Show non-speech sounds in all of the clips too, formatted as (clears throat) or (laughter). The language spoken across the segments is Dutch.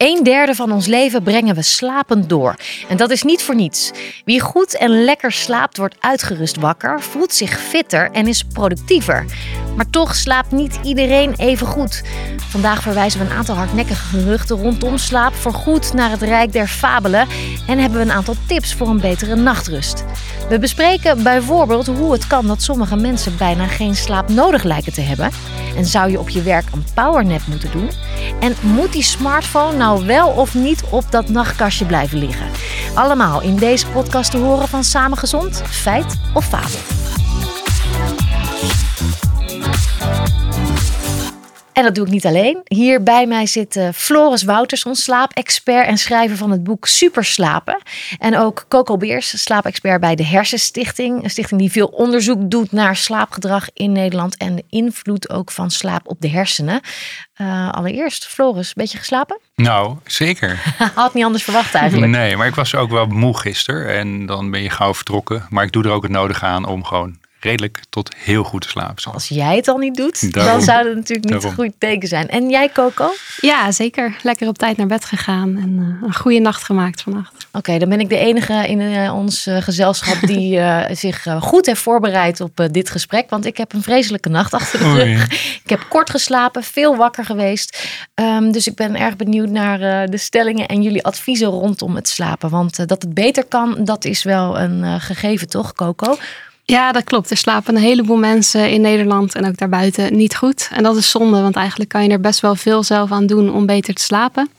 Een derde van ons leven brengen we slapend door. En dat is niet voor niets. Wie goed en lekker slaapt, wordt uitgerust wakker, voelt zich fitter en is productiever. Maar toch slaapt niet iedereen even goed. Vandaag verwijzen we een aantal hardnekkige geruchten rondom slaap voorgoed naar het rijk der fabelen en hebben we een aantal tips voor een betere nachtrust. We bespreken bijvoorbeeld hoe het kan dat sommige mensen bijna geen slaap nodig lijken te hebben. En zou je op je werk een powernap moeten doen? En moet die smartphone nou wel of niet op dat nachtkastje blijven liggen? Allemaal in deze podcast te horen van Samengezond, Feit of Fabel. En dat doe ik niet alleen. Hier bij mij zit uh, Floris Wouterson, slaapexpert en schrijver van het boek Superslapen. En ook Coco Beers, slaapexpert bij de Hersenstichting. Een stichting die veel onderzoek doet naar slaapgedrag in Nederland en de invloed ook van slaap op de hersenen. Uh, allereerst, Floris, een beetje geslapen? Nou, zeker. (laughs) Had niet anders verwacht eigenlijk. Nee, maar ik was ook wel moe gisteren en dan ben je gauw vertrokken. Maar ik doe er ook het nodige aan om gewoon redelijk tot heel goed te slapen. Als jij het al niet doet, dan zou het natuurlijk niet een goed teken zijn. En jij, Coco? Ja, zeker. Lekker op tijd naar bed gegaan en uh, een goede nacht gemaakt vannacht. Oké, dan ben ik de enige in uh, ons uh, gezelschap die (laughs) zich goed heeft voorbereid op dit gesprek. Want ik heb een vreselijke nacht achter de rug. (laughs) Ik heb kort geslapen, veel wakker geweest. Um, dus ik ben erg benieuwd naar de stellingen en jullie adviezen rondom het slapen. Want dat het beter kan, dat is wel een gegeven, toch, Coco? Ja, dat klopt. Er slapen een heleboel mensen in Nederland en ook daarbuiten niet goed. En dat is zonde, want eigenlijk kan je er best wel veel zelf aan doen om beter te slapen.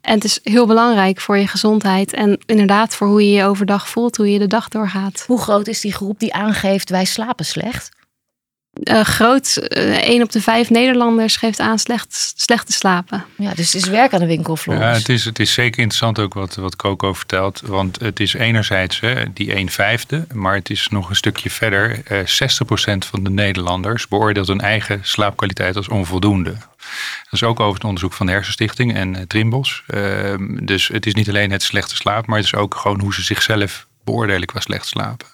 En het is heel belangrijk voor je gezondheid en inderdaad voor hoe je je overdag voelt, hoe je de dag doorgaat. Hoe groot is die groep die aangeeft wij slapen slecht? Uh, groot, uh, één op de vijf Nederlanders geeft aan slecht, slecht te slapen. Ja, dus het is werk aan de winkelvloer. Ja, het is, het is zeker interessant ook wat, wat Coco vertelt. Want het is enerzijds hè, die een vijfde, maar het is nog een stukje verder. Uh, eh, 60% van de Nederlanders beoordeelt hun eigen slaapkwaliteit als onvoldoende. Dat is ook over het onderzoek van de Hersenstichting en uh, Trimbos. Ehm, dus het is niet alleen het slechte slaap, maar het is ook gewoon hoe ze zichzelf beoordelen qua slecht slapen.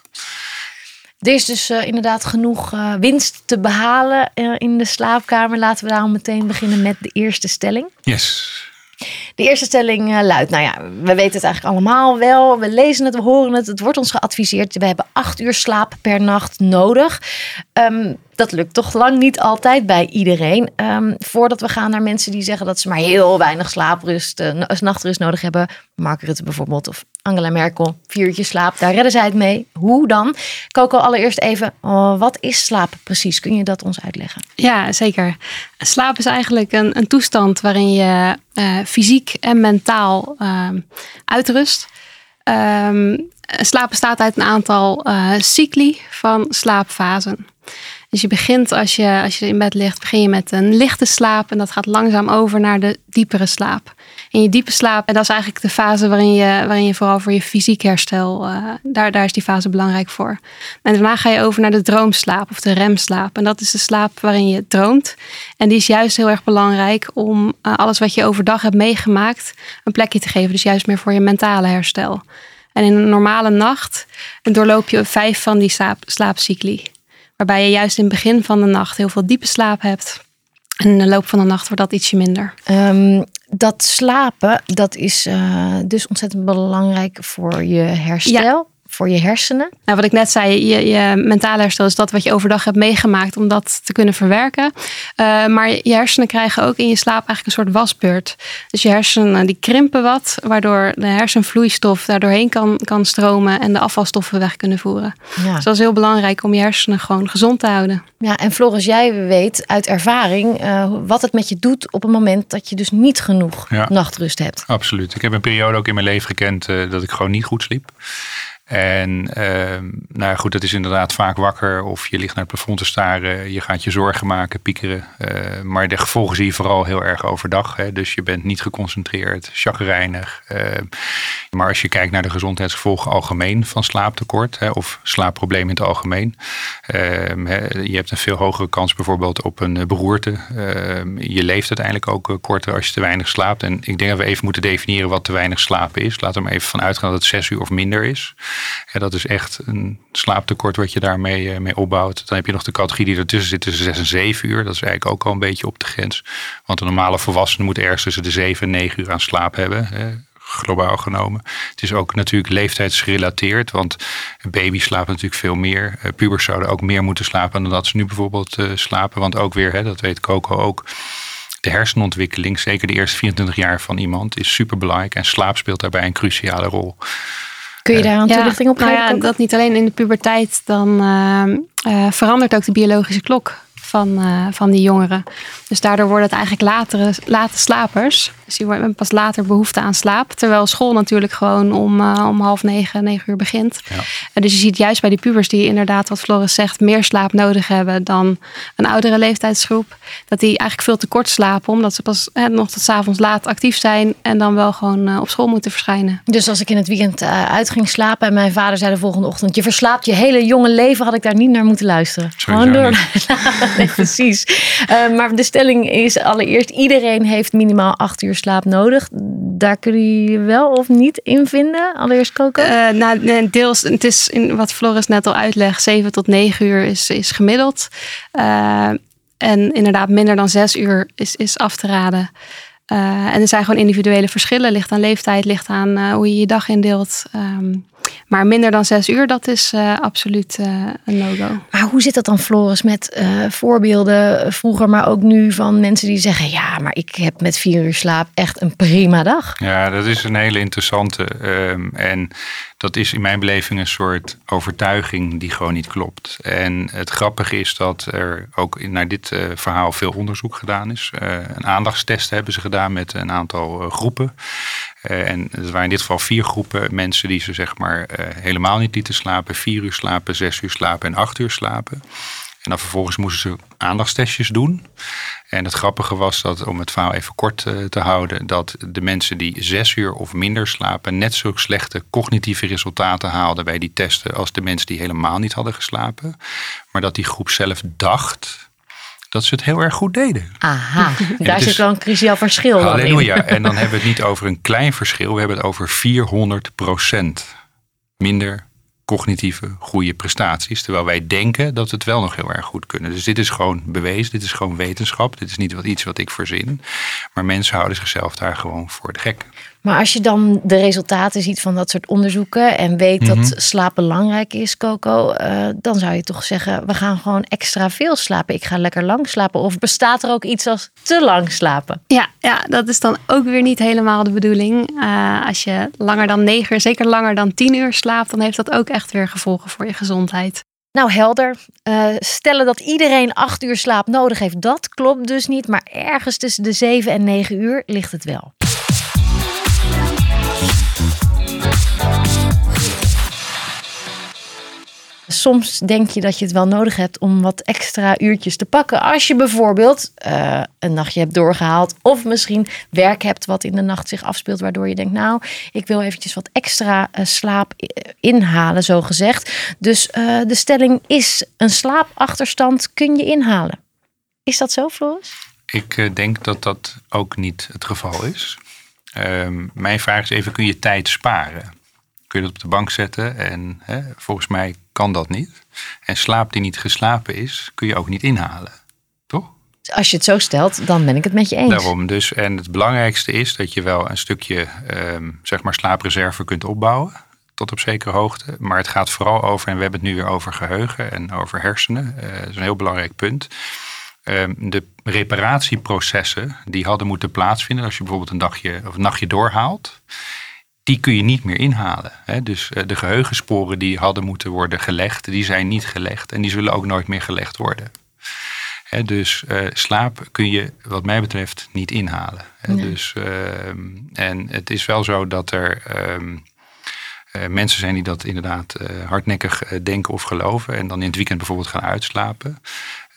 Er is dus uh, inderdaad genoeg uh, winst te behalen uh, in de slaapkamer. Laten we daarom meteen beginnen met de eerste stelling. Yes. De eerste stelling luidt, nou ja, we weten het eigenlijk allemaal wel. We lezen het, we horen het, het wordt ons geadviseerd. We hebben acht uur slaap per nacht nodig. Um, dat lukt toch lang niet altijd bij iedereen. Um, voordat we gaan naar mensen die zeggen dat ze maar heel weinig slaaprust, uh, nachtrust nodig hebben. Mark Rutte bijvoorbeeld of Angela Merkel, vier uurtjes slaap, daar redden zij het mee. Hoe dan? Coco, allereerst even, oh, wat is slaap precies? Kun je dat ons uitleggen? Ja, zeker. Slaap is eigenlijk een, een toestand waarin je uh, fysiek en mentaal uh, uitrust. Um, slaap bestaat uit een aantal uh, cycli van slaapfasen. Dus je begint als je, als je in bed ligt, begin je met een lichte slaap en dat gaat langzaam over naar de diepere slaap. In je diepe slaap, en dat is eigenlijk de fase waarin je, waarin je vooral voor je fysiek herstel, uh, daar, daar is die fase belangrijk voor. En daarna ga je over naar de droomslaap of de remslaap. En dat is de slaap waarin je droomt. En die is juist heel erg belangrijk om uh, alles wat je overdag hebt meegemaakt een plekje te geven. Dus juist meer voor je mentale herstel. En in een normale nacht doorloop je vijf van die slaap, slaapcycli. Waarbij je juist in het begin van de nacht heel veel diepe slaap hebt. En in de loop van de nacht wordt dat ietsje minder. Um, dat slapen, dat is uh, dus ontzettend belangrijk voor je herstel. Ja voor je hersenen? Nou, wat ik net zei, je, je mentale herstel is dat wat je overdag hebt meegemaakt om dat te kunnen verwerken. Uh, maar je hersenen krijgen ook in je slaap eigenlijk een soort wasbeurt. Dus je hersenen die krimpen wat, waardoor de hersenvloeistof daardoorheen kan, kan stromen en de afvalstoffen weg kunnen voeren. Ja. Dus dat is heel belangrijk om je hersenen gewoon gezond te houden. Ja, en Floris, jij weet uit ervaring uh, wat het met je doet op het moment dat je dus niet genoeg ja. nachtrust hebt. Absoluut. Ik heb een periode ook in mijn leven gekend uh, dat ik gewoon niet goed sliep. En uh, nou goed, dat is inderdaad vaak wakker of je ligt naar het plafond te staren. Je gaat je zorgen maken, piekeren. Uh, maar de gevolgen zie je vooral heel erg overdag. Hè? Dus je bent niet geconcentreerd, chagrijnig. Uh, maar als je kijkt naar de gezondheidsgevolgen algemeen van slaaptekort hè, of slaapproblemen in het algemeen. Ehm, je hebt een veel hogere kans bijvoorbeeld op een beroerte. Ehm, je leeft uiteindelijk ook korter als je te weinig slaapt. En ik denk dat we even moeten definiëren wat te weinig slapen is. Laten we maar even uitgaan dat het zes uur of minder is. Ja, dat is echt een slaaptekort wat je daarmee mee opbouwt. Dan heb je nog de categorie die ertussen zit tussen 6 en 7 uur. Dat is eigenlijk ook al een beetje op de grens. Want een normale volwassene moet ergens tussen de 7 en 9 uur aan slaap hebben. Hè globaal genomen. Het is ook natuurlijk leeftijdsgerelateerd, want baby's slapen natuurlijk veel meer. Uh, pubers zouden ook meer moeten slapen dan dat ze nu bijvoorbeeld uh, slapen. Want ook weer, hè, dat weet Coco ook, de hersenontwikkeling, zeker de eerste 24 jaar van iemand, is superbelangrijk. En slaap speelt daarbij een cruciale rol. Kun je daar een toelichting op geven? Nou ja, dat niet alleen in de puberteit, dan uh, verandert ook de biologische klok van, uh, van die jongeren. Dus daardoor worden het eigenlijk latere, late slapers. Dus die hebben pas later behoefte aan slaap. Terwijl school natuurlijk gewoon om, uh, om half negen, negen uur begint. Ja. Uh, dus je ziet juist bij die pubers die inderdaad, wat Floris zegt, meer slaap nodig hebben dan een oudere leeftijdsgroep. Dat die eigenlijk veel te kort slapen, omdat ze pas nog tot avonds laat actief zijn en dan wel gewoon op school moeten verschijnen. Dus als ik in het weekend uit ging slapen en mijn vader zei de volgende ochtend: Je verslaapt je hele jonge leven, had ik daar niet naar moeten luisteren. Gewoon door. (laughs) (laughs) precies. Uh, maar de stelling is allereerst: iedereen heeft minimaal acht uur slaap nodig. Daar kun je wel of niet in vinden? Allereerst Coco? Uh, nou, deels. Het is in wat Floris net al uitlegt: zeven tot negen uur is, is gemiddeld. Uh, en inderdaad, minder dan zes uur is, is af te raden. Uh, en er zijn gewoon individuele verschillen. Ligt aan leeftijd, ligt aan uh, hoe je je dag indeelt. Um, maar minder dan zes uur, dat is uh, absoluut een no-go. Maar hoe zit dat dan, Floris, met voorbeelden vroeger, maar ook nu van mensen die zeggen: Ja, maar ik heb met vier uur slaap echt een prima dag? Ja, dat is een hele interessante. Um, en dat is in mijn beleving een soort overtuiging die gewoon niet klopt. En het grappige is dat er ook naar dit uh, verhaal veel onderzoek gedaan is. Uh, een aandachtstest hebben ze gedaan met een aantal groepen. en het waren in dit geval vier groepen mensen die ze zeg maar helemaal niet lieten slapen. Vier uur slapen, zes uur slapen en acht uur slapen. En dan vervolgens moesten ze aandachtstestjes doen. En het grappige was dat, om het verhaal even kort uh, te houden, dat de mensen die zes uur of minder slapen net zo slechte cognitieve resultaten haalden bij die testen als de mensen die helemaal niet hadden geslapen. Maar dat die groep zelf dacht dat ze het heel erg goed deden. Aha, (laughs) daar zit wel een cruciaal verschil Halleluja. En dan (laughs) hebben we het niet over een klein verschil, we hebben het over 400 procent minder cognitieve goede prestaties. Terwijl wij denken dat we het wel nog heel erg goed kunnen. Dus dit is gewoon bewezen, dit is gewoon wetenschap. Dit is niet wat, iets wat ik verzin. Maar mensen houden zichzelf daar gewoon voor de gek. Maar als je dan de resultaten ziet van dat soort onderzoeken en weet dat mhm. slaap belangrijk is, Coco, uh, dan zou je toch zeggen: we gaan gewoon extra veel slapen. Ik ga lekker lang slapen. Of bestaat er ook iets als te lang slapen? Ja, ja dat is dan ook weer niet helemaal de bedoeling. Uh, als je langer dan negen uur, zeker langer dan tien uur slaapt, dan heeft dat ook echt weer gevolgen voor je gezondheid. Nou, helder. Uh, stellen dat iedereen acht uur slaap nodig heeft, dat klopt dus niet. Maar ergens tussen de zeven en negen uur ligt het wel. Soms denk je dat je het wel nodig hebt om wat extra uurtjes te pakken. Als je bijvoorbeeld uh, een nachtje hebt doorgehaald. Of misschien werk hebt wat in de nacht zich afspeelt. Waardoor je denkt, nou, ik wil eventjes wat extra uh, slaap inhalen, zo gezegd. Dus uh, de stelling is, een slaapachterstand kun je inhalen. Is dat zo, Floris? Ik denk dat dat ook niet het geval is. Ehm, mijn vraag is even, kun je tijd sparen? Kun je dat op de bank zetten? En hè, volgens mij kan dat niet. En slaap die niet geslapen is, kun je ook niet inhalen. Toch? Als je het zo stelt, dan ben ik het met je eens. Daarom dus. En het belangrijkste is dat je wel een stukje um, zeg maar slaapreserve kunt opbouwen. Tot op zekere hoogte. Maar het gaat vooral over, en we hebben het nu weer over geheugen en over hersenen. Uh, dat is een heel belangrijk punt. Um, de reparatieprocessen die hadden moeten plaatsvinden als je bijvoorbeeld een dagje of een nachtje doorhaalt die kun je niet meer inhalen. Dus eh, de geheugensporen die hadden moeten worden gelegd, die zijn niet gelegd en die zullen ook nooit meer gelegd worden. Dus uh, slaap kun je, wat mij betreft, niet inhalen. Dus, ehm, en het is wel zo dat er ehm, uh, mensen zijn die dat inderdaad hardnekkig denken of geloven. En dan in het weekend bijvoorbeeld gaan uitslapen.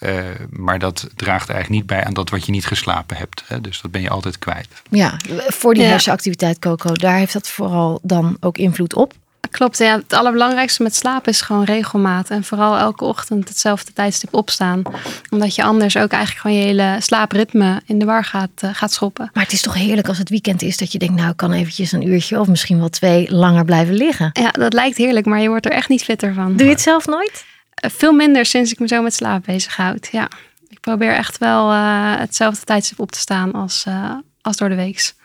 Uh, maar dat draagt eigenlijk niet bij aan dat wat je niet geslapen hebt. Hè? Dus dat ben je altijd kwijt. Ja, voor die hersenactiviteit, Coco, daar heeft dat vooral dan ook invloed op? Klopt, ja. Het allerbelangrijkste met slapen is gewoon regelmaat. En vooral elke ochtend hetzelfde tijdstip opstaan. Omdat je anders ook eigenlijk gewoon je hele slaapritme in de war gaat, uh, gaat schoppen. Maar het is toch heerlijk als het weekend is dat je denkt, nou ik kan eventjes een uurtje of misschien wel twee langer blijven liggen. Ja, dat lijkt heerlijk, maar je wordt er echt niet fitter van. Doe je het zelf nooit? Uh, veel minder sinds ik me zo met slaap bezighoud, ja. Ik probeer echt wel uh, hetzelfde tijdstip op te staan als, als door de weeks.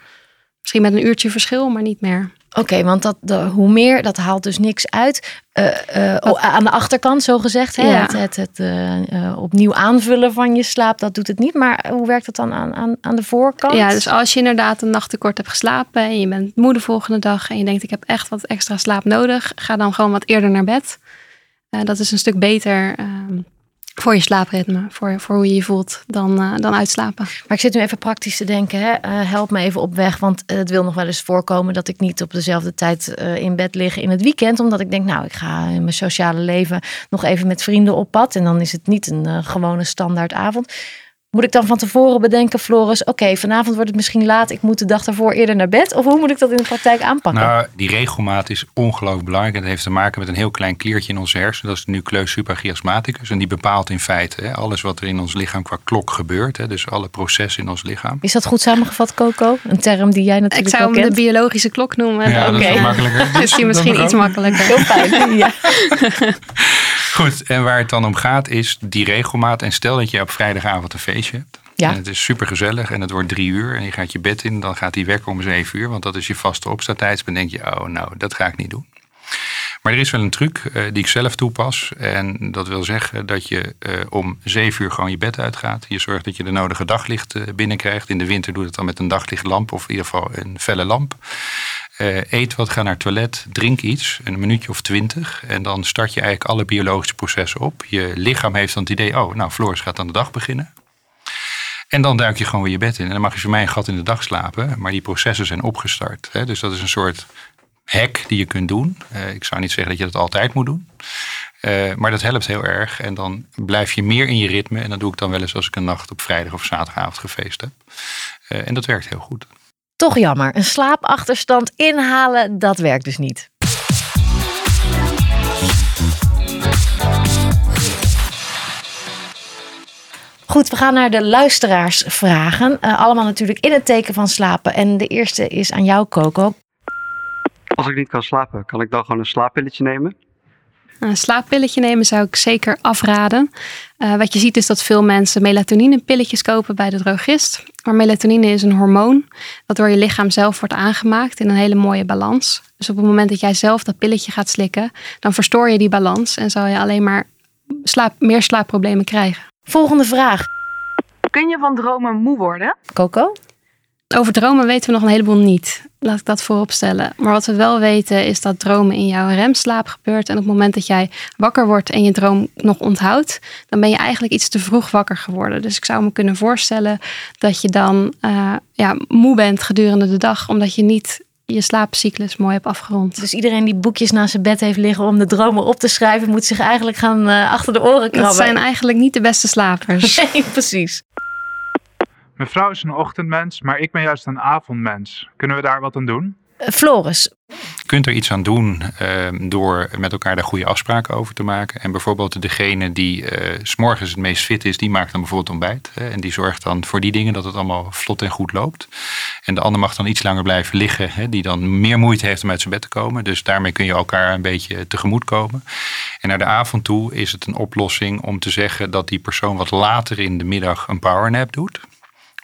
Misschien met een uurtje verschil, maar niet meer. Oké, want dat, de, hoe meer, dat haalt dus niks uit. Uh, oh, aan de achterkant, zo gezegd. Hè? Ja. Het, het, het opnieuw aanvullen van je slaap, dat doet het niet. Maar hoe werkt dat dan aan, aan, aan de voorkant? Ja, dus als je inderdaad een nacht tekort hebt geslapen en je bent moe de volgende dag en je denkt ik heb echt wat extra slaap nodig, ga dan gewoon wat eerder naar bed. Dat is een stuk beter ehm, voor je slaapritme, voor, voor hoe je je voelt, dan, uh, dan uitslapen. Maar ik zit nu even praktisch te denken. Hè? Uh, help me even op weg, want het wil nog wel eens voorkomen dat ik niet op dezelfde tijd in bed lig in het weekend. Omdat ik denk, nou, ik ga in mijn sociale leven nog even met vrienden op pad. En dan is het niet een gewone standaard avond. Moet ik dan van tevoren bedenken, Floris, oké, vanavond wordt het misschien laat, ik moet de dag daarvoor eerder naar bed? Of hoe moet ik dat in de praktijk aanpakken? Nou, die regelmaat is ongelooflijk belangrijk. En dat heeft te maken met een heel klein kliertje in onze hersenen. Dat is de nucleus suprachiasmaticus. En die bepaalt in feite hè, alles wat er in ons lichaam qua klok gebeurt. Hè, dus alle processen in ons lichaam. Is dat goed samengevat, Coco? Een term die jij natuurlijk Ik zou hem de biologische klok noemen. Ja, dat is makkelijker. Dus (laughs) is misschien iets makkelijker. Heel fijn, ja. (laughs) Goed, en waar het dan om gaat is die regelmaat. En stel dat je op vrijdagavond een hebt. Ja. En het is super gezellig en het wordt drie uur en je gaat je bed in. Dan gaat die wekker om zeven uur, want dat is je vaste opstaattijd. Dan denk je, oh nou, dat ga ik niet doen. Maar er is wel een truc uh, die ik zelf toepas. En dat wil zeggen dat je uh, om zeven uur gewoon je bed uitgaat. Je zorgt dat je de nodige daglicht uh, binnenkrijgt. In de winter doe je het dan met een daglichtlamp of in ieder geval een felle lamp. eet wat, ga naar het toilet, drink iets, een minuutje of twintig. En dan start je eigenlijk alle biologische processen op. Je lichaam heeft dan het idee, oh nou, Floris gaat aan de dag beginnen. En dan duik je gewoon weer je bed in. En dan mag je voor mij een gat in de dag slapen. Maar die processen zijn opgestart. Hè? Dus dat is een soort hack die je kunt doen. Uh, ik zou niet zeggen dat je dat altijd moet doen. Uh, maar dat helpt heel erg. En dan blijf je meer in je ritme. En dat doe ik dan wel eens als ik een nacht op vrijdag of zaterdagavond gefeest heb. Uh, en dat werkt heel goed. Toch jammer. Een slaapachterstand inhalen, dat werkt dus niet. Goed, we gaan naar de luisteraarsvragen. Uh, allemaal natuurlijk in het teken van slapen. En de eerste is aan jou, Coco. Als ik niet kan slapen, kan ik dan gewoon een slaappilletje nemen? Een slaappilletje nemen zou ik zeker afraden. Uh, wat je ziet is dat veel mensen melatonine-pilletjes kopen bij de drogist. Maar melatonine is een hormoon dat door je lichaam zelf wordt aangemaakt in een hele mooie balans. Dus op het moment dat jij zelf dat pilletje gaat slikken, dan verstoor je die balans en zal je alleen maar slaap, meer slaapproblemen krijgen. Volgende vraag. Kun je van dromen moe worden? Coco? Over dromen weten we nog een heleboel niet. Laat ik dat voorop stellen. Maar wat we wel weten is dat dromen in jouw remslaap gebeurt. En op het moment dat jij wakker wordt en je droom nog onthoudt, dan ben je eigenlijk iets te vroeg wakker geworden. Dus ik zou me kunnen voorstellen dat je dan uh, ja, moe bent gedurende de dag, omdat je niet je slaapcyclus mooi hebt afgerond. Dus iedereen die boekjes naast zijn bed heeft liggen om de dromen op te schrijven, moet zich eigenlijk gaan uh, achter de oren krabben. Dat zijn eigenlijk niet de beste slapers. (laughs) nee, precies. Mijn vrouw is een ochtendmens, maar ik ben juist een avondmens. Kunnen we daar wat aan doen? Uh, Floris, je kunt er iets aan doen uh, door met elkaar daar goede afspraken over te maken. En bijvoorbeeld degene die uh, s morgens het meest fit is, die maakt dan bijvoorbeeld ontbijt. En die zorgt dan voor die dingen dat het allemaal vlot en goed loopt. En de ander mag dan iets langer blijven liggen, die dan meer moeite heeft om uit zijn bed te komen. Dus daarmee kun je elkaar een beetje tegemoet komen. En naar de avond toe is het een oplossing om te zeggen dat die persoon wat later in de middag een powernap doet.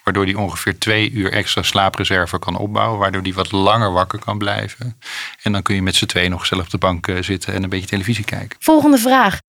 Waardoor die ongeveer twee uur extra slaapreserve kan opbouwen. Waardoor die wat langer wakker kan blijven. En dan kun je met z'n twee nog zelf op de bank eh, zitten en een beetje televisie kijken. Volgende vraag.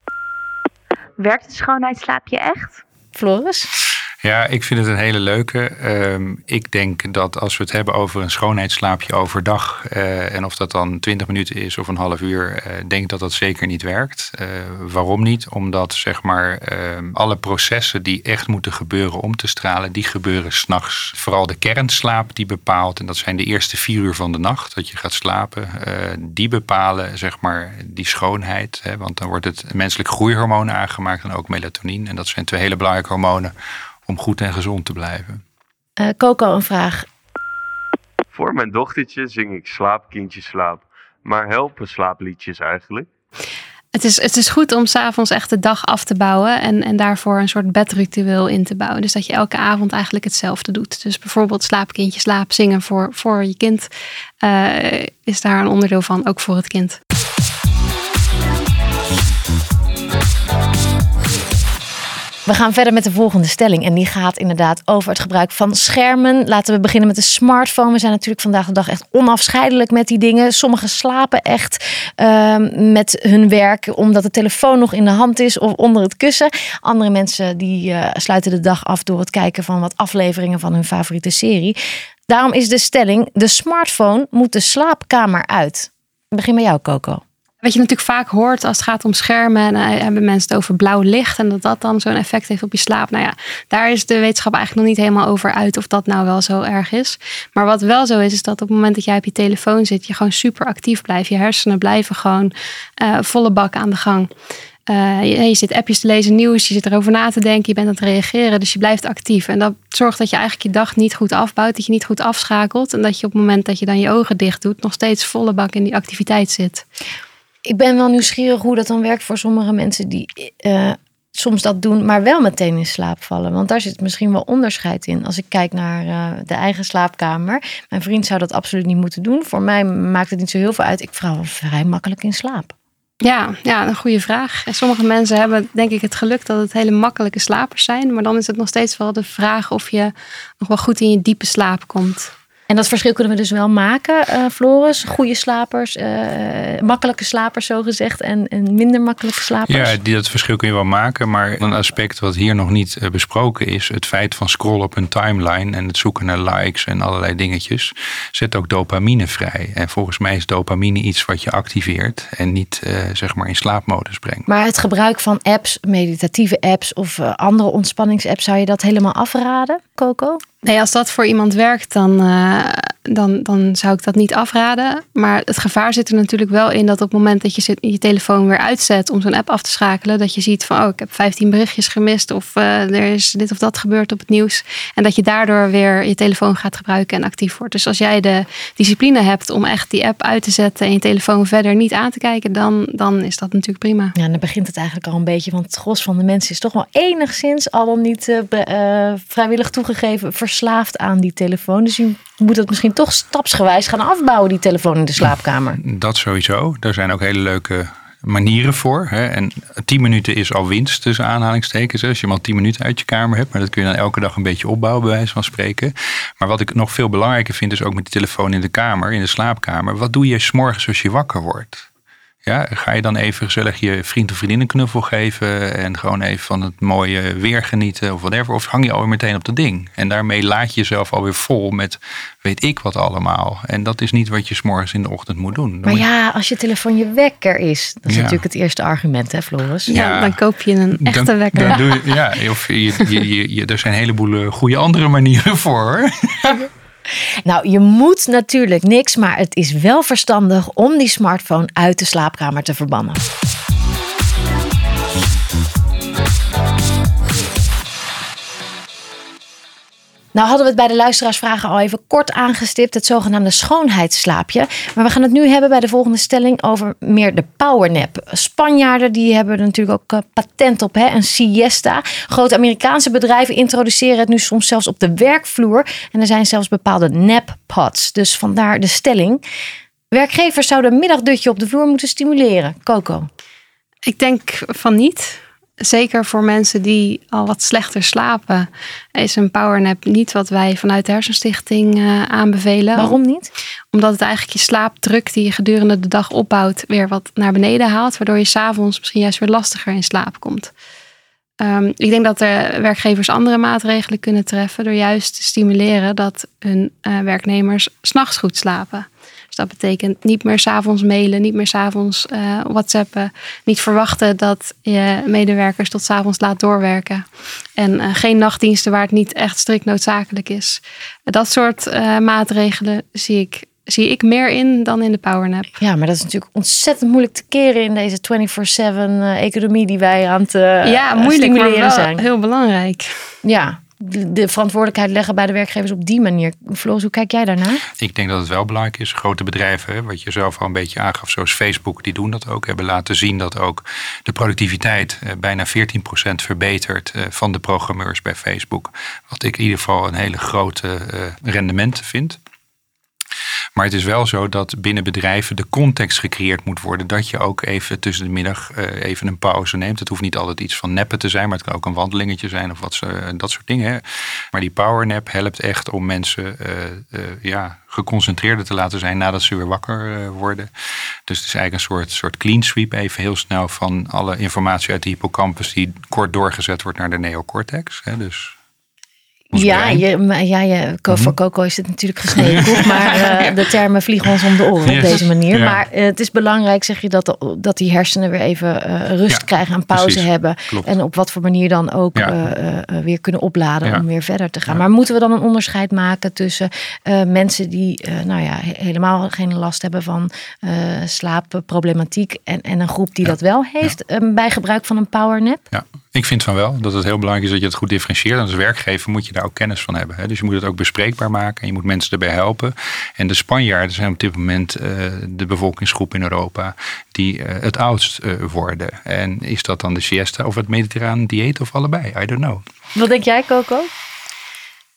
Werkt het schoonheidsslaapje echt? Floris? Ja, ik vind het een hele leuke. Uh, ik denk dat als we het hebben over een schoonheidsslaapje overdag, uh, en of dat dan 20 minuten is of een half uur, uh, denk dat dat zeker niet werkt. Uh, waarom niet? Omdat zeg maar ehm, alle processen die echt moeten gebeuren om te stralen, die gebeuren s'nachts. Vooral de kernslaap die bepaalt, en dat zijn de eerste vier uur van de nacht dat je gaat slapen, die bepalen zeg maar die schoonheid. Hè, want dan wordt het menselijk groeihormoon aangemaakt en ook melatonine. En dat zijn twee hele belangrijke hormonen om goed en gezond te blijven. Uh, Coco, een vraag. Voor mijn dochtertje zing ik slaap, kindje slaap. Maar helpen slaapliedjes eigenlijk? Het is, het is goed om s'avonds echt de dag af te bouwen en, en daarvoor een soort bedritueel in te bouwen. Dus dat je elke avond eigenlijk hetzelfde doet. Dus bijvoorbeeld slaapkindje slaap zingen voor, voor je kind uh, is daar een onderdeel van, ook voor het kind. We gaan verder met de volgende stelling. En die gaat inderdaad over het gebruik van schermen. Laten we beginnen met de smartphone. We zijn natuurlijk vandaag de dag echt onafscheidelijk met die dingen. Sommigen slapen echt uh, met hun werk omdat de telefoon nog in de hand is of onder het kussen. Andere mensen die uh, sluiten de dag af door het kijken van wat afleveringen van hun favoriete serie. Daarom is de stelling: de smartphone moet de slaapkamer uit. Ik begin met jou, Coco. Wat je natuurlijk vaak hoort als het gaat om schermen. En dan hebben mensen het over blauw licht. En dat dat dan zo'n effect heeft op je slaap. Nou ja, daar is de wetenschap eigenlijk nog niet helemaal over uit. Of dat nou wel zo erg is. Maar wat wel zo is, is dat op het moment dat jij op je telefoon zit. Je gewoon super actief blijft. Je hersenen blijven gewoon uh, volle bak aan de gang. Uh, je, je, zit appjes te lezen, nieuws, je zit erover na te denken, je bent aan het reageren, dus je blijft actief. En dat zorgt dat je eigenlijk je dag niet goed afbouwt, dat je niet goed afschakelt en dat je op het moment dat je dan je ogen dicht doet, nog steeds volle bak in die activiteit zit ik ben wel nieuwsgierig hoe dat dan werkt voor sommige mensen die uh, soms dat doen, maar wel meteen in slaap vallen. Want daar zit misschien wel onderscheid in. Als ik kijk naar uh, de eigen slaapkamer. Mijn vriend zou dat absoluut niet moeten doen. Voor mij maakt het niet zo heel veel uit. Ik val vrij makkelijk in slaap. Ja, ja, een goede vraag. En sommige mensen hebben denk ik het geluk dat het hele makkelijke slapers zijn. Maar dan is het nog steeds wel de vraag of je nog wel goed in je diepe slaap komt. En dat verschil kunnen we dus wel maken, uh, Floris. Goede slapers, uh, makkelijke slapers zo gezegd en, en, minder makkelijke slapers. Ja, die, dat verschil kun je wel maken. Maar een aspect wat hier nog niet uh, besproken is... het feit van scrollen op een timeline en het zoeken naar likes en allerlei dingetjes... zet ook dopamine vrij. En volgens mij is dopamine iets wat je activeert... en niet zeg maar in slaapmodus brengt. Maar het gebruik van apps, meditatieve apps of andere ontspanningsapps... zou je dat helemaal afraden, Coco? Nee, als dat voor iemand werkt, dan, uh, dan, dan zou ik dat niet afraden. Maar het gevaar zit er natuurlijk wel in dat op het moment dat je je telefoon weer uitzet om zo'n app af te schakelen, dat je ziet van, oh, ik heb 15 berichtjes gemist of uh, er is dit of dat gebeurd op het nieuws. En dat je daardoor weer je telefoon gaat gebruiken en actief wordt. Dus als jij de discipline hebt om echt die app uit te zetten en je telefoon verder niet aan te kijken, dan, dan is dat natuurlijk prima. Ja, dan begint het eigenlijk al een beetje, want het gros van de mensen is toch wel enigszins al dan niet uh, vrijwillig toegegeven verslaafd aan die telefoon. Dus je moet het misschien toch stapsgewijs gaan afbouwen, die telefoon in de slaapkamer. Dat sowieso. Er zijn ook hele leuke manieren voor. Hè. En 10 minuten is al winst tussen aanhalingstekens. Als je maar 10 minuten uit je kamer hebt. Maar dat kun je dan elke dag een beetje opbouwen, bij wijze van spreken. Maar wat ik nog veel belangrijker vind, is ook met die telefoon in de kamer, in de slaapkamer. Wat doe je s'morgens als je wakker wordt? Ja, ga je dan even gezellig je vriend of vriendin een knuffel geven en gewoon even van het mooie weer genieten of whatever? Of hang je alweer meteen op dat ding? En daarmee laat je jezelf alweer vol met weet ik wat allemaal. En dat is niet wat je s'morgens in de ochtend moet doen. Dan maar moet ja, als je telefoon je wekker is, dat is Ja. natuurlijk het eerste argument, hè, Floris? Ja, Ja. dan koop je een echte dan, wekker. Dan doe je, ja, of je, je, je, je- er zijn een heleboel goede andere manieren voor. (laughs) Nou, je moet natuurlijk niks, maar het is wel verstandig om die smartphone uit de slaapkamer te verbannen. Nou hadden we het bij de luisteraarsvragen al even kort aangestipt, het zogenaamde schoonheidsslaapje. Maar we gaan het nu hebben bij de volgende stelling over meer de powernap. Spanjaarden die hebben er natuurlijk ook eh, patent op, hè? een siesta. Grote Amerikaanse bedrijven introduceren het nu soms zelfs op de werkvloer. En er zijn zelfs bepaalde nappods. Dus vandaar de stelling. Werkgevers zouden een middagdutje op de vloer moeten stimuleren. Coco. Ik denk van niet. Zeker voor mensen die al wat slechter slapen, is een powernap niet wat wij vanuit de Hersenstichting eh, aanbevelen. Waarom niet? Omdat het eigenlijk je slaapdruk die je gedurende de dag opbouwt, weer wat naar beneden haalt. Waardoor je s'avonds misschien juist weer lastiger in slaap komt. Ehm, ik denk dat er werkgevers andere maatregelen kunnen treffen. Door juist te stimuleren dat hun eh, werknemers s'nachts goed slapen. Dat betekent niet meer s'avonds mailen, niet meer s'avonds eh whatsappen. Niet verwachten dat je medewerkers tot s'avonds laat doorwerken. En eh, geen nachtdiensten waar het niet echt strikt noodzakelijk is. Dat soort eh, maatregelen zie ik, zie ik meer in dan in de powernap. Ja, maar dat is natuurlijk ontzettend moeilijk te keren in deze 24-7 eh, economie die wij aan het ja, moeilijk, maar wel zijn. heel belangrijk. Ja, de de verantwoordelijkheid leggen bij de werkgevers op die manier. Floris, hoe kijk jij daarnaar? Ik denk dat het wel belangrijk is. Grote bedrijven, wat je zelf al een beetje aangaf, zoals Facebook, die doen dat ook. Hebben laten zien dat ook de productiviteit eh, bijna 14% verbetert eh, van de programmeurs bij Facebook. Wat ik in ieder geval een hele grote eh, rendement vind. Maar het is wel zo dat binnen bedrijven de context gecreëerd moet worden. Dat je ook even tussen de middag eh, even een pauze neemt. Het hoeft niet altijd iets van neppen te zijn, maar het kan ook een wandelingetje zijn of wat, ze- dat soort dingen. Maar die powernap helpt echt om mensen eh, eh, ja, geconcentreerder te laten zijn nadat ze weer wakker eh, worden. Dus het is eigenlijk een soort, soort clean sweep even heel snel van alle informatie uit de hippocampus die kort doorgezet wordt naar de neocortex. Hè. Dus Ja, je, maar ja je, ko- voor Mhm. Coco is het natuurlijk gesneden koek, (laughs) maar eh, de termen vliegen ons om de oren op deze manier. Ja. Maar eh, het is belangrijk, zeg je, dat, dat die hersenen weer even eh, rust Ja, krijgen en pauze precies. hebben. Klopt. En op wat voor manier dan ook Ja. weer kunnen opladen om weer verder te gaan. Maar moeten we dan een onderscheid maken tussen mensen die nou ja, he- helemaal geen last hebben van slaapproblematiek en, en een groep die dat wel heeft bij gebruik van een powernap? Ja, ik vind van wel dat het heel belangrijk is dat je het goed differentieert. En als werkgever moet je daar ook kennis van hebben. Hè? Dus je moet het ook bespreekbaar maken en je moet mensen erbij helpen. En de Spanjaarden zijn op dit moment eh, de bevolkingsgroep in Europa die eh, het oudst eh, worden. En is dat dan de siesta of het mediterrane dieet of allebei? I don't know. Wat denk jij, Coco?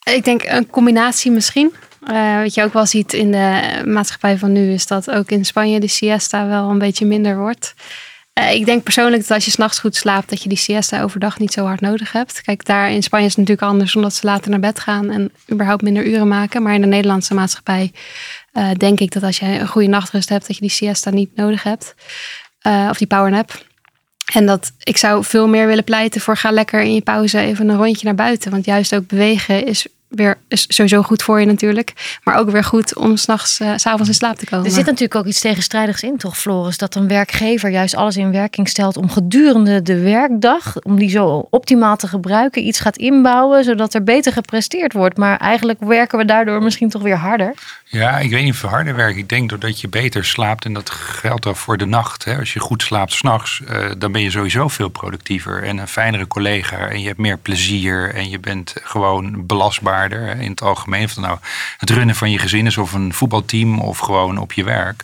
Ik denk een combinatie misschien. Eh, wat je ook wel ziet in de maatschappij van nu, is dat ook in Spanje de siesta wel een beetje minder wordt. Eh, ik denk persoonlijk dat als je s'nachts goed slaapt, dat je die siesta overdag niet zo hard nodig hebt. Kijk, daar in Spanje is het natuurlijk anders, omdat ze later naar bed gaan en überhaupt minder uren maken. Maar in de Nederlandse maatschappij eh, denk ik dat als je een goede nachtrust hebt, dat je die siesta niet nodig hebt. Eh, of die powernap. En dat ik zou veel meer willen pleiten voor ga lekker in je pauze even een rondje naar buiten. Want juist ook bewegen is weer is sowieso goed voor je natuurlijk. Maar ook weer goed om s'nachts, eh, s s'avonds in slaap te komen. Er zit natuurlijk ook iets tegenstrijdigs in, toch, Floris? Dat een werkgever juist alles in werking stelt om gedurende de werkdag, om die zo optimaal te gebruiken, iets gaat inbouwen, zodat er beter gepresteerd wordt. Maar eigenlijk werken we daardoor misschien toch weer harder. Ja, ik weet niet of we harder werken. Ik denk doordat je beter slaapt, en dat geldt ook voor de nacht. Hè. Als je goed slaapt s'nachts, uh, dan ben je sowieso veel productiever en een fijnere collega. En je hebt meer plezier en je bent gewoon hè, in het algemeen. Of het nou het runnen van je gezin is of een voetbalteam of gewoon op je werk.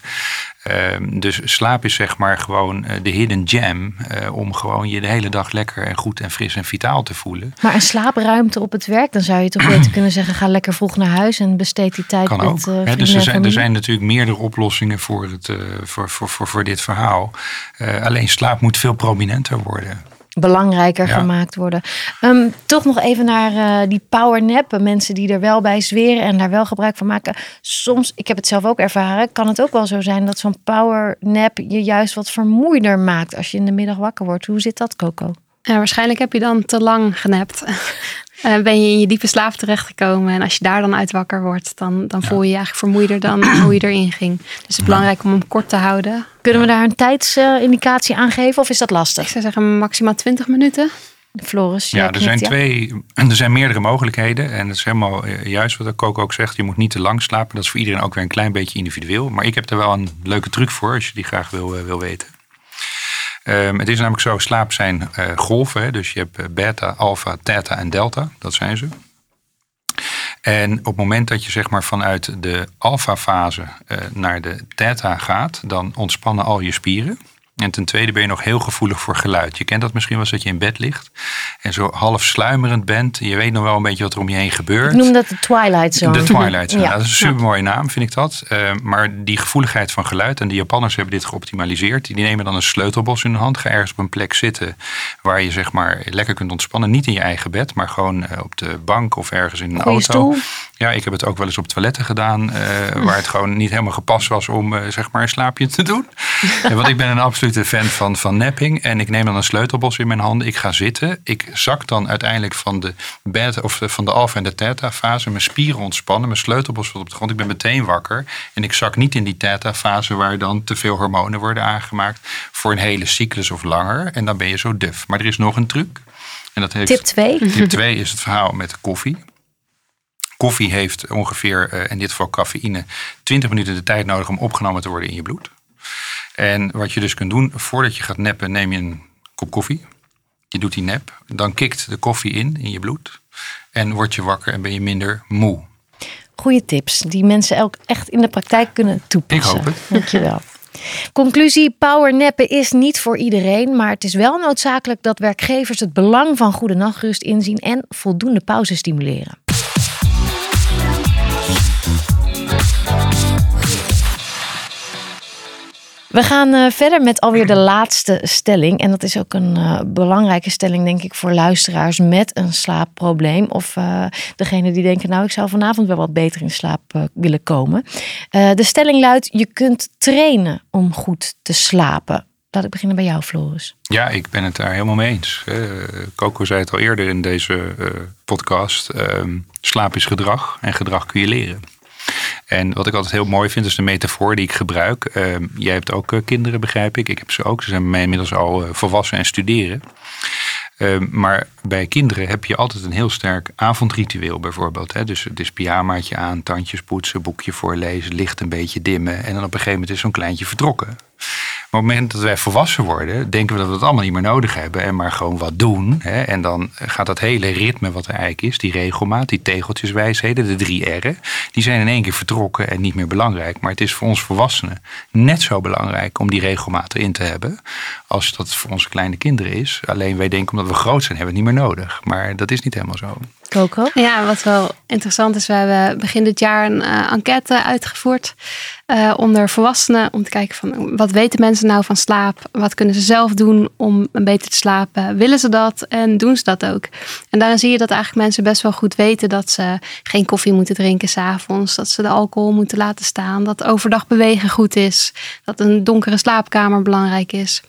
Um, dus slaap is zeg maar gewoon uh, de hidden gem uh, om gewoon je de hele dag lekker en goed en fris en vitaal te voelen. Maar een slaapruimte op het werk, dan zou je toch (clears throat) beter kunnen zeggen: ga lekker vroeg naar huis en besteed die tijd kan met ook. Uh, He, dus er zijn, er zijn natuurlijk meerdere oplossingen voor, het, uh, voor, voor, voor, voor dit verhaal. Alleen slaap moet veel prominenter worden belangrijker ja. gemaakt worden. Um, toch nog even naar uh, die powernap. Mensen die er wel bij zweren en daar wel gebruik van maken. Soms, ik heb het zelf ook ervaren, kan het ook wel zo zijn dat zo'n powernap je juist wat vermoeider maakt als je in de middag wakker wordt. Hoe zit dat, Coco? Ja, waarschijnlijk heb je dan te lang (laughs) Uh, ben je in je diepe slaap terechtgekomen. En als je daar dan uit wakker wordt, dan, dan voel je je eigenlijk vermoeider dan (clears throat) hoe je erin ging. Dus het is belangrijk om hem kort te houden. Kunnen we daar een tijdsindicatie aan geven of is dat lastig? Ik zou zeggen maximaal 20 minuten. Floris, ja, er zijn ja. twee, (clears throat) er zijn meerdere mogelijkheden. En het is helemaal juist wat Coco ook zegt. Je moet niet te lang slapen. Dat is voor iedereen ook weer een klein beetje individueel. Maar ik heb er wel een leuke truc voor als je die graag wil, wil weten. Um, het is namelijk zo, slaap zijn uh, golven. Hè? Dus je hebt beta, alpha, theta en delta. Dat zijn ze. En op het moment dat je zeg maar vanuit de alfa-fase uh, naar de theta gaat, dan ontspannen al je spieren. En ten tweede ben je nog heel gevoelig voor geluid. Je kent dat misschien wel eens dat je in bed ligt en zo half sluimerend bent. Je weet nog wel een beetje wat er om je heen gebeurt. Ik noem dat de Twilight Zone. De Twilight Zone. (laughs) Ja. Dat is een supermooie naam, vind ik dat. Uh, maar die gevoeligheid van geluid, en de Japanners hebben dit geoptimaliseerd. Die nemen dan een sleutelbos in de hand, ga ergens op een plek zitten waar je zeg maar lekker kunt ontspannen. Niet in je eigen bed, maar gewoon uh, op de bank of ergens in een Goeie auto. Stoel. Ja, ik heb het ook wel eens op toiletten gedaan, uh, waar het gewoon niet helemaal gepast was om uh, zeg maar een slaapje te doen. (laughs) Want ik ben een absolute fan van, van napping. En ik neem dan een sleutelbos in mijn handen. Ik ga zitten. Ik zak dan uiteindelijk van de beta of van de alfa en de theta fase. Mijn spieren ontspannen. Mijn sleutelbos wordt op de grond. Ik ben meteen wakker. En ik zak niet in die theta fase waar dan te veel hormonen worden aangemaakt. Voor een hele cyclus of langer. En dan ben je zo duf. Maar er is nog een truc. En dat heeft, tip 2. Tip 2 is het verhaal met koffie. Koffie heeft ongeveer, uh, in dit geval cafeïne, 20 minuten de tijd nodig om opgenomen te worden in je bloed. En wat je dus kunt doen, voordat je gaat neppen, neem je een kop koffie. je doet die nep, dan kikt de koffie in, in je bloed. En word je wakker en ben je minder moe. Goeie tips die mensen ook echt in de praktijk kunnen toepassen. Ik hoop het. Dankjewel. Conclusie: powernappen is niet voor iedereen, maar het is wel noodzakelijk dat werkgevers het belang van goede nachtrust inzien en voldoende pauze stimuleren. We gaan uh, verder met alweer de laatste stelling. En dat is ook een uh, belangrijke stelling, denk ik, voor luisteraars met een slaapprobleem. Of uh, degene die denken, nou, ik zou vanavond wel wat beter in slaap willen komen. de stelling luidt: je kunt trainen om goed te slapen. Laat ik beginnen bij jou, Floris. Ja, ik ben het daar helemaal mee eens. Coco zei het al eerder in deze podcast. Ehm, slaap is gedrag en gedrag kun je leren. En wat ik altijd heel mooi vind, is de metafoor die ik gebruik. Uh, jij hebt ook uh, kinderen, begrijp ik. Ik heb ze ook. Ze zijn mij inmiddels al uh, volwassen en studeren. Ehm, maar bij kinderen heb je altijd een heel sterk avondritueel bijvoorbeeld. Hè? Dus het is pyjamaatje aan, tandjes poetsen, boekje voorlezen, licht een beetje dimmen. En dan op een gegeven moment is zo'n kleintje vertrokken. Op het moment dat wij volwassen worden, denken we dat we het allemaal niet meer nodig hebben en maar gewoon wat doen. Hè? En dan gaat dat hele ritme wat er eigenlijk is, die regelmaat, die tegeltjeswijsheden, de drie R'en, die zijn in één keer vertrokken en niet meer belangrijk. Maar het is voor ons volwassenen net zo belangrijk om die regelmaat erin te hebben als dat voor onze kleine kinderen is. Alleen wij denken omdat we groot zijn, hebben we het niet meer nodig. Maar dat is niet helemaal zo. Ja, wat wel interessant is, we hebben begin dit jaar een uh, enquête uitgevoerd uh, onder volwassenen om te kijken van wat weten mensen nou van slaap? Wat kunnen ze zelf doen om beter te slapen? Willen ze dat en doen ze dat ook? En daarin zie je dat eigenlijk mensen best wel goed weten dat ze geen koffie moeten drinken s'avonds, dat ze de alcohol moeten laten staan, dat overdag bewegen goed is, dat een donkere slaapkamer belangrijk is.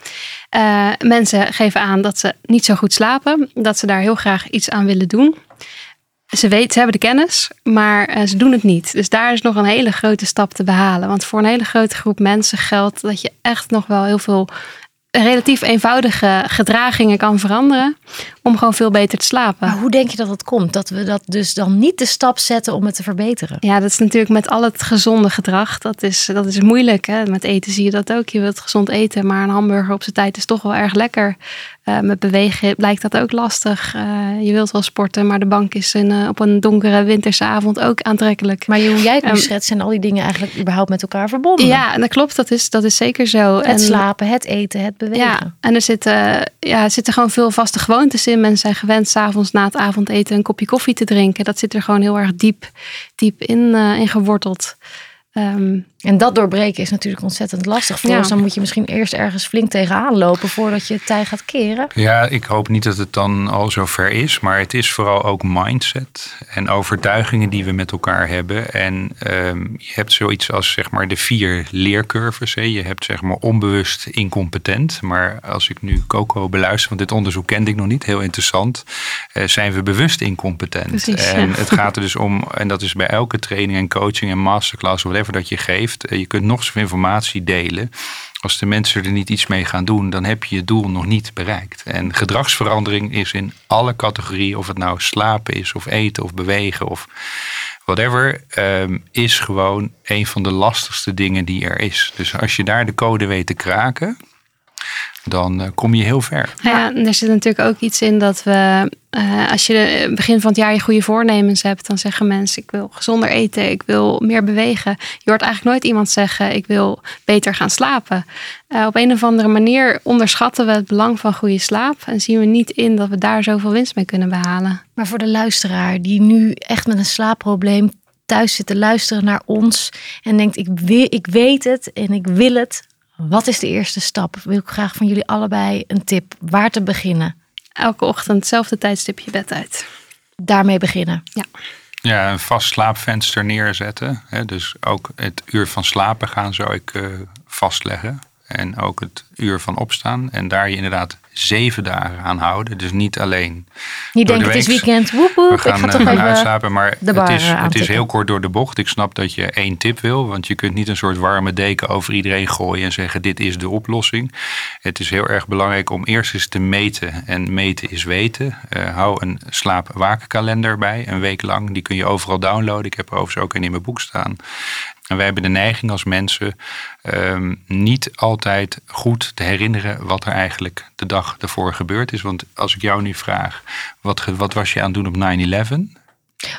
Uh, mensen geven aan dat ze niet zo goed slapen, dat ze daar heel graag iets aan willen doen. Ze weten, ze hebben de kennis, maar uh, ze doen het niet. Dus daar is nog een hele grote stap te behalen. Want voor een hele grote groep mensen geldt dat je echt nog wel heel veel relatief eenvoudige gedragingen kan veranderen om gewoon veel beter te slapen. Maar hoe denk je dat het komt? Dat we dat dus dan niet de stap zetten om het te verbeteren? Ja, dat is natuurlijk met al het gezonde gedrag. Dat is, dat is moeilijk. Hè? Met eten zie je dat ook. Je wilt gezond eten, maar een hamburger op zijn tijd is toch wel erg lekker. Uh, met bewegen blijkt dat ook lastig. Uh, je wilt wel sporten, maar de bank is in, uh, op een donkere winterse avond ook aantrekkelijk. Maar hoe jij het nu um, schetst, zijn al die dingen eigenlijk überhaupt met elkaar verbonden? Ja, dat klopt. Dat is, dat is zeker zo. Het en, slapen, het eten, het bewegen. Ja, en er zitten, ja, er zitten gewoon veel vaste gewoontes in. Mensen zijn gewend s'avonds na het avondeten een kopje koffie te drinken. Dat zit er gewoon heel erg diep, diep in, in geworteld. Um, en dat doorbreken is natuurlijk ontzettend lastig. Voor ja. dan moet je misschien eerst ergens flink tegenaan lopen voordat je het tij gaat keren. Ja, ik hoop niet dat het dan al zo ver is. Maar het is vooral ook mindset en overtuigingen die we met elkaar hebben. En um, je hebt zoiets als zeg maar de vier leercurves. Hè. Je hebt zeg maar onbewust incompetent. Maar als ik nu Coco beluister, want dit onderzoek kende ik nog niet, heel interessant. Uh, zijn we bewust incompetent. Precies, en ja. het gaat er dus om, en dat is bij elke training en coaching en masterclass, whatever dat je geeft. Je kunt nog zoveel informatie delen. Als de mensen er niet iets mee gaan doen, dan heb je je doel nog niet bereikt. En gedragsverandering is in alle categorieën, of het nou slapen is, of eten, of bewegen, of whatever, um, is gewoon een van de lastigste dingen die er is. Dus als je daar de code weet te kraken, dan uh, kom je heel ver. Ja, en er zit natuurlijk ook iets in dat we, uh, als je begin van het jaar je goede voornemens hebt, dan zeggen mensen: Ik wil gezonder eten, ik wil meer bewegen. Je hoort eigenlijk nooit iemand zeggen: Ik wil beter gaan slapen. Uh, op een of andere manier onderschatten we het belang van goede slaap en zien we niet in dat we daar zoveel winst mee kunnen behalen. Maar voor de luisteraar die nu echt met een slaapprobleem thuis zit te luisteren naar ons en denkt: Ik, wil, ik weet het en ik wil het. Wat is de eerste stap? Wil ik graag van jullie allebei een tip. Waar te beginnen? Elke ochtend hetzelfde tijdstip je bed uit. Daarmee beginnen. Ja. Ja, een vast slaapvenster neerzetten. Dus ook het uur van slapen gaan zou ik uh, vastleggen. En ook het uur van opstaan. En daar je inderdaad zeven dagen aan houden. Dus niet alleen. Niet denken het is weekend. Woep, woep, we gaan, ik ga toch gaan even uitslapen. Maar bar het, is, het is heel kort door de bocht. Ik snap dat je één tip wil. Want je kunt niet een soort warme deken over iedereen gooien. En zeggen dit is de oplossing. Het is heel erg belangrijk om eerst eens te meten. En meten is weten. Uh, hou een slaap-wakenkalender bij. Een week lang. Die kun je overal downloaden. Ik heb er overigens ook een in mijn boek staan. En wij hebben de neiging als mensen ehm, niet altijd goed te herinneren wat er eigenlijk de dag ervoor gebeurd is. Want als ik jou nu vraag, wat, wat was je aan het doen op 9-11?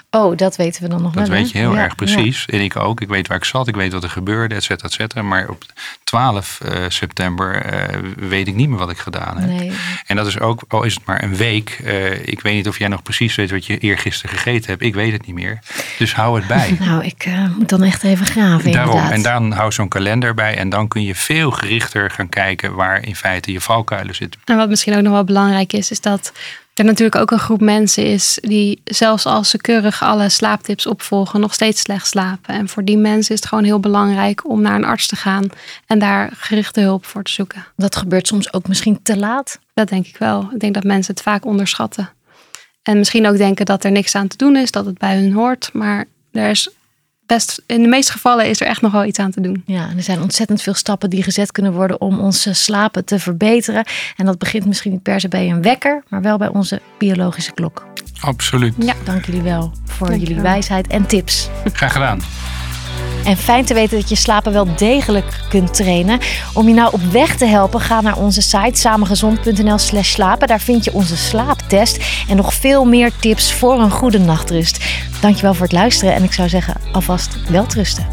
Oh, dat weten we dan nog Dat wel. hè? weet je heel Ja, erg precies. En ik ook. Ik weet waar ik zat. Ik weet wat er gebeurde, et cetera, et cetera. Maar op 12 eh, september eh, weet ik niet meer wat ik gedaan heb. Nee. En dat is ook, al is het maar een week. eh, ik weet niet of jij nog precies weet wat je eergisteren gegeten hebt. Ik weet het niet meer. Dus hou het bij. (laughs) Nou, ik eh, moet dan echt even graven. Daarom. inderdaad. En dan hou zo'n kalender bij. En dan kun je veel gerichter gaan kijken waar in feite je valkuilen zitten. En wat misschien ook nog wel belangrijk is, is dat er natuurlijk ook een groep mensen is die zelfs als ze keurig alle slaaptips opvolgen, nog steeds slecht slapen. En voor die mensen is het gewoon heel belangrijk om naar een arts te gaan en daar gerichte hulp voor te zoeken. Dat gebeurt soms ook misschien te laat. Dat denk ik wel. Ik denk dat mensen het vaak onderschatten. En misschien ook denken dat er niks aan te doen is, dat het bij hun hoort. Maar er is best, in de meeste gevallen is er echt nog wel iets aan te doen. Ja, en er zijn ontzettend veel stappen die gezet kunnen worden om onze slapen te verbeteren. En dat begint misschien niet per se bij een wekker, maar wel bij onze biologische klok. Absoluut. Dank jullie wel voor Dank jullie wel. wijsheid en tips. Graag gedaan. En fijn te weten dat je slapen wel degelijk kunt trainen. Om je nou op weg te helpen, ga naar onze site samengezond.nl slash slapen. Daar vind je onze slaaptest en nog veel meer tips voor een goede nachtrust. Dankjewel voor het luisteren en ik zou zeggen alvast welterusten.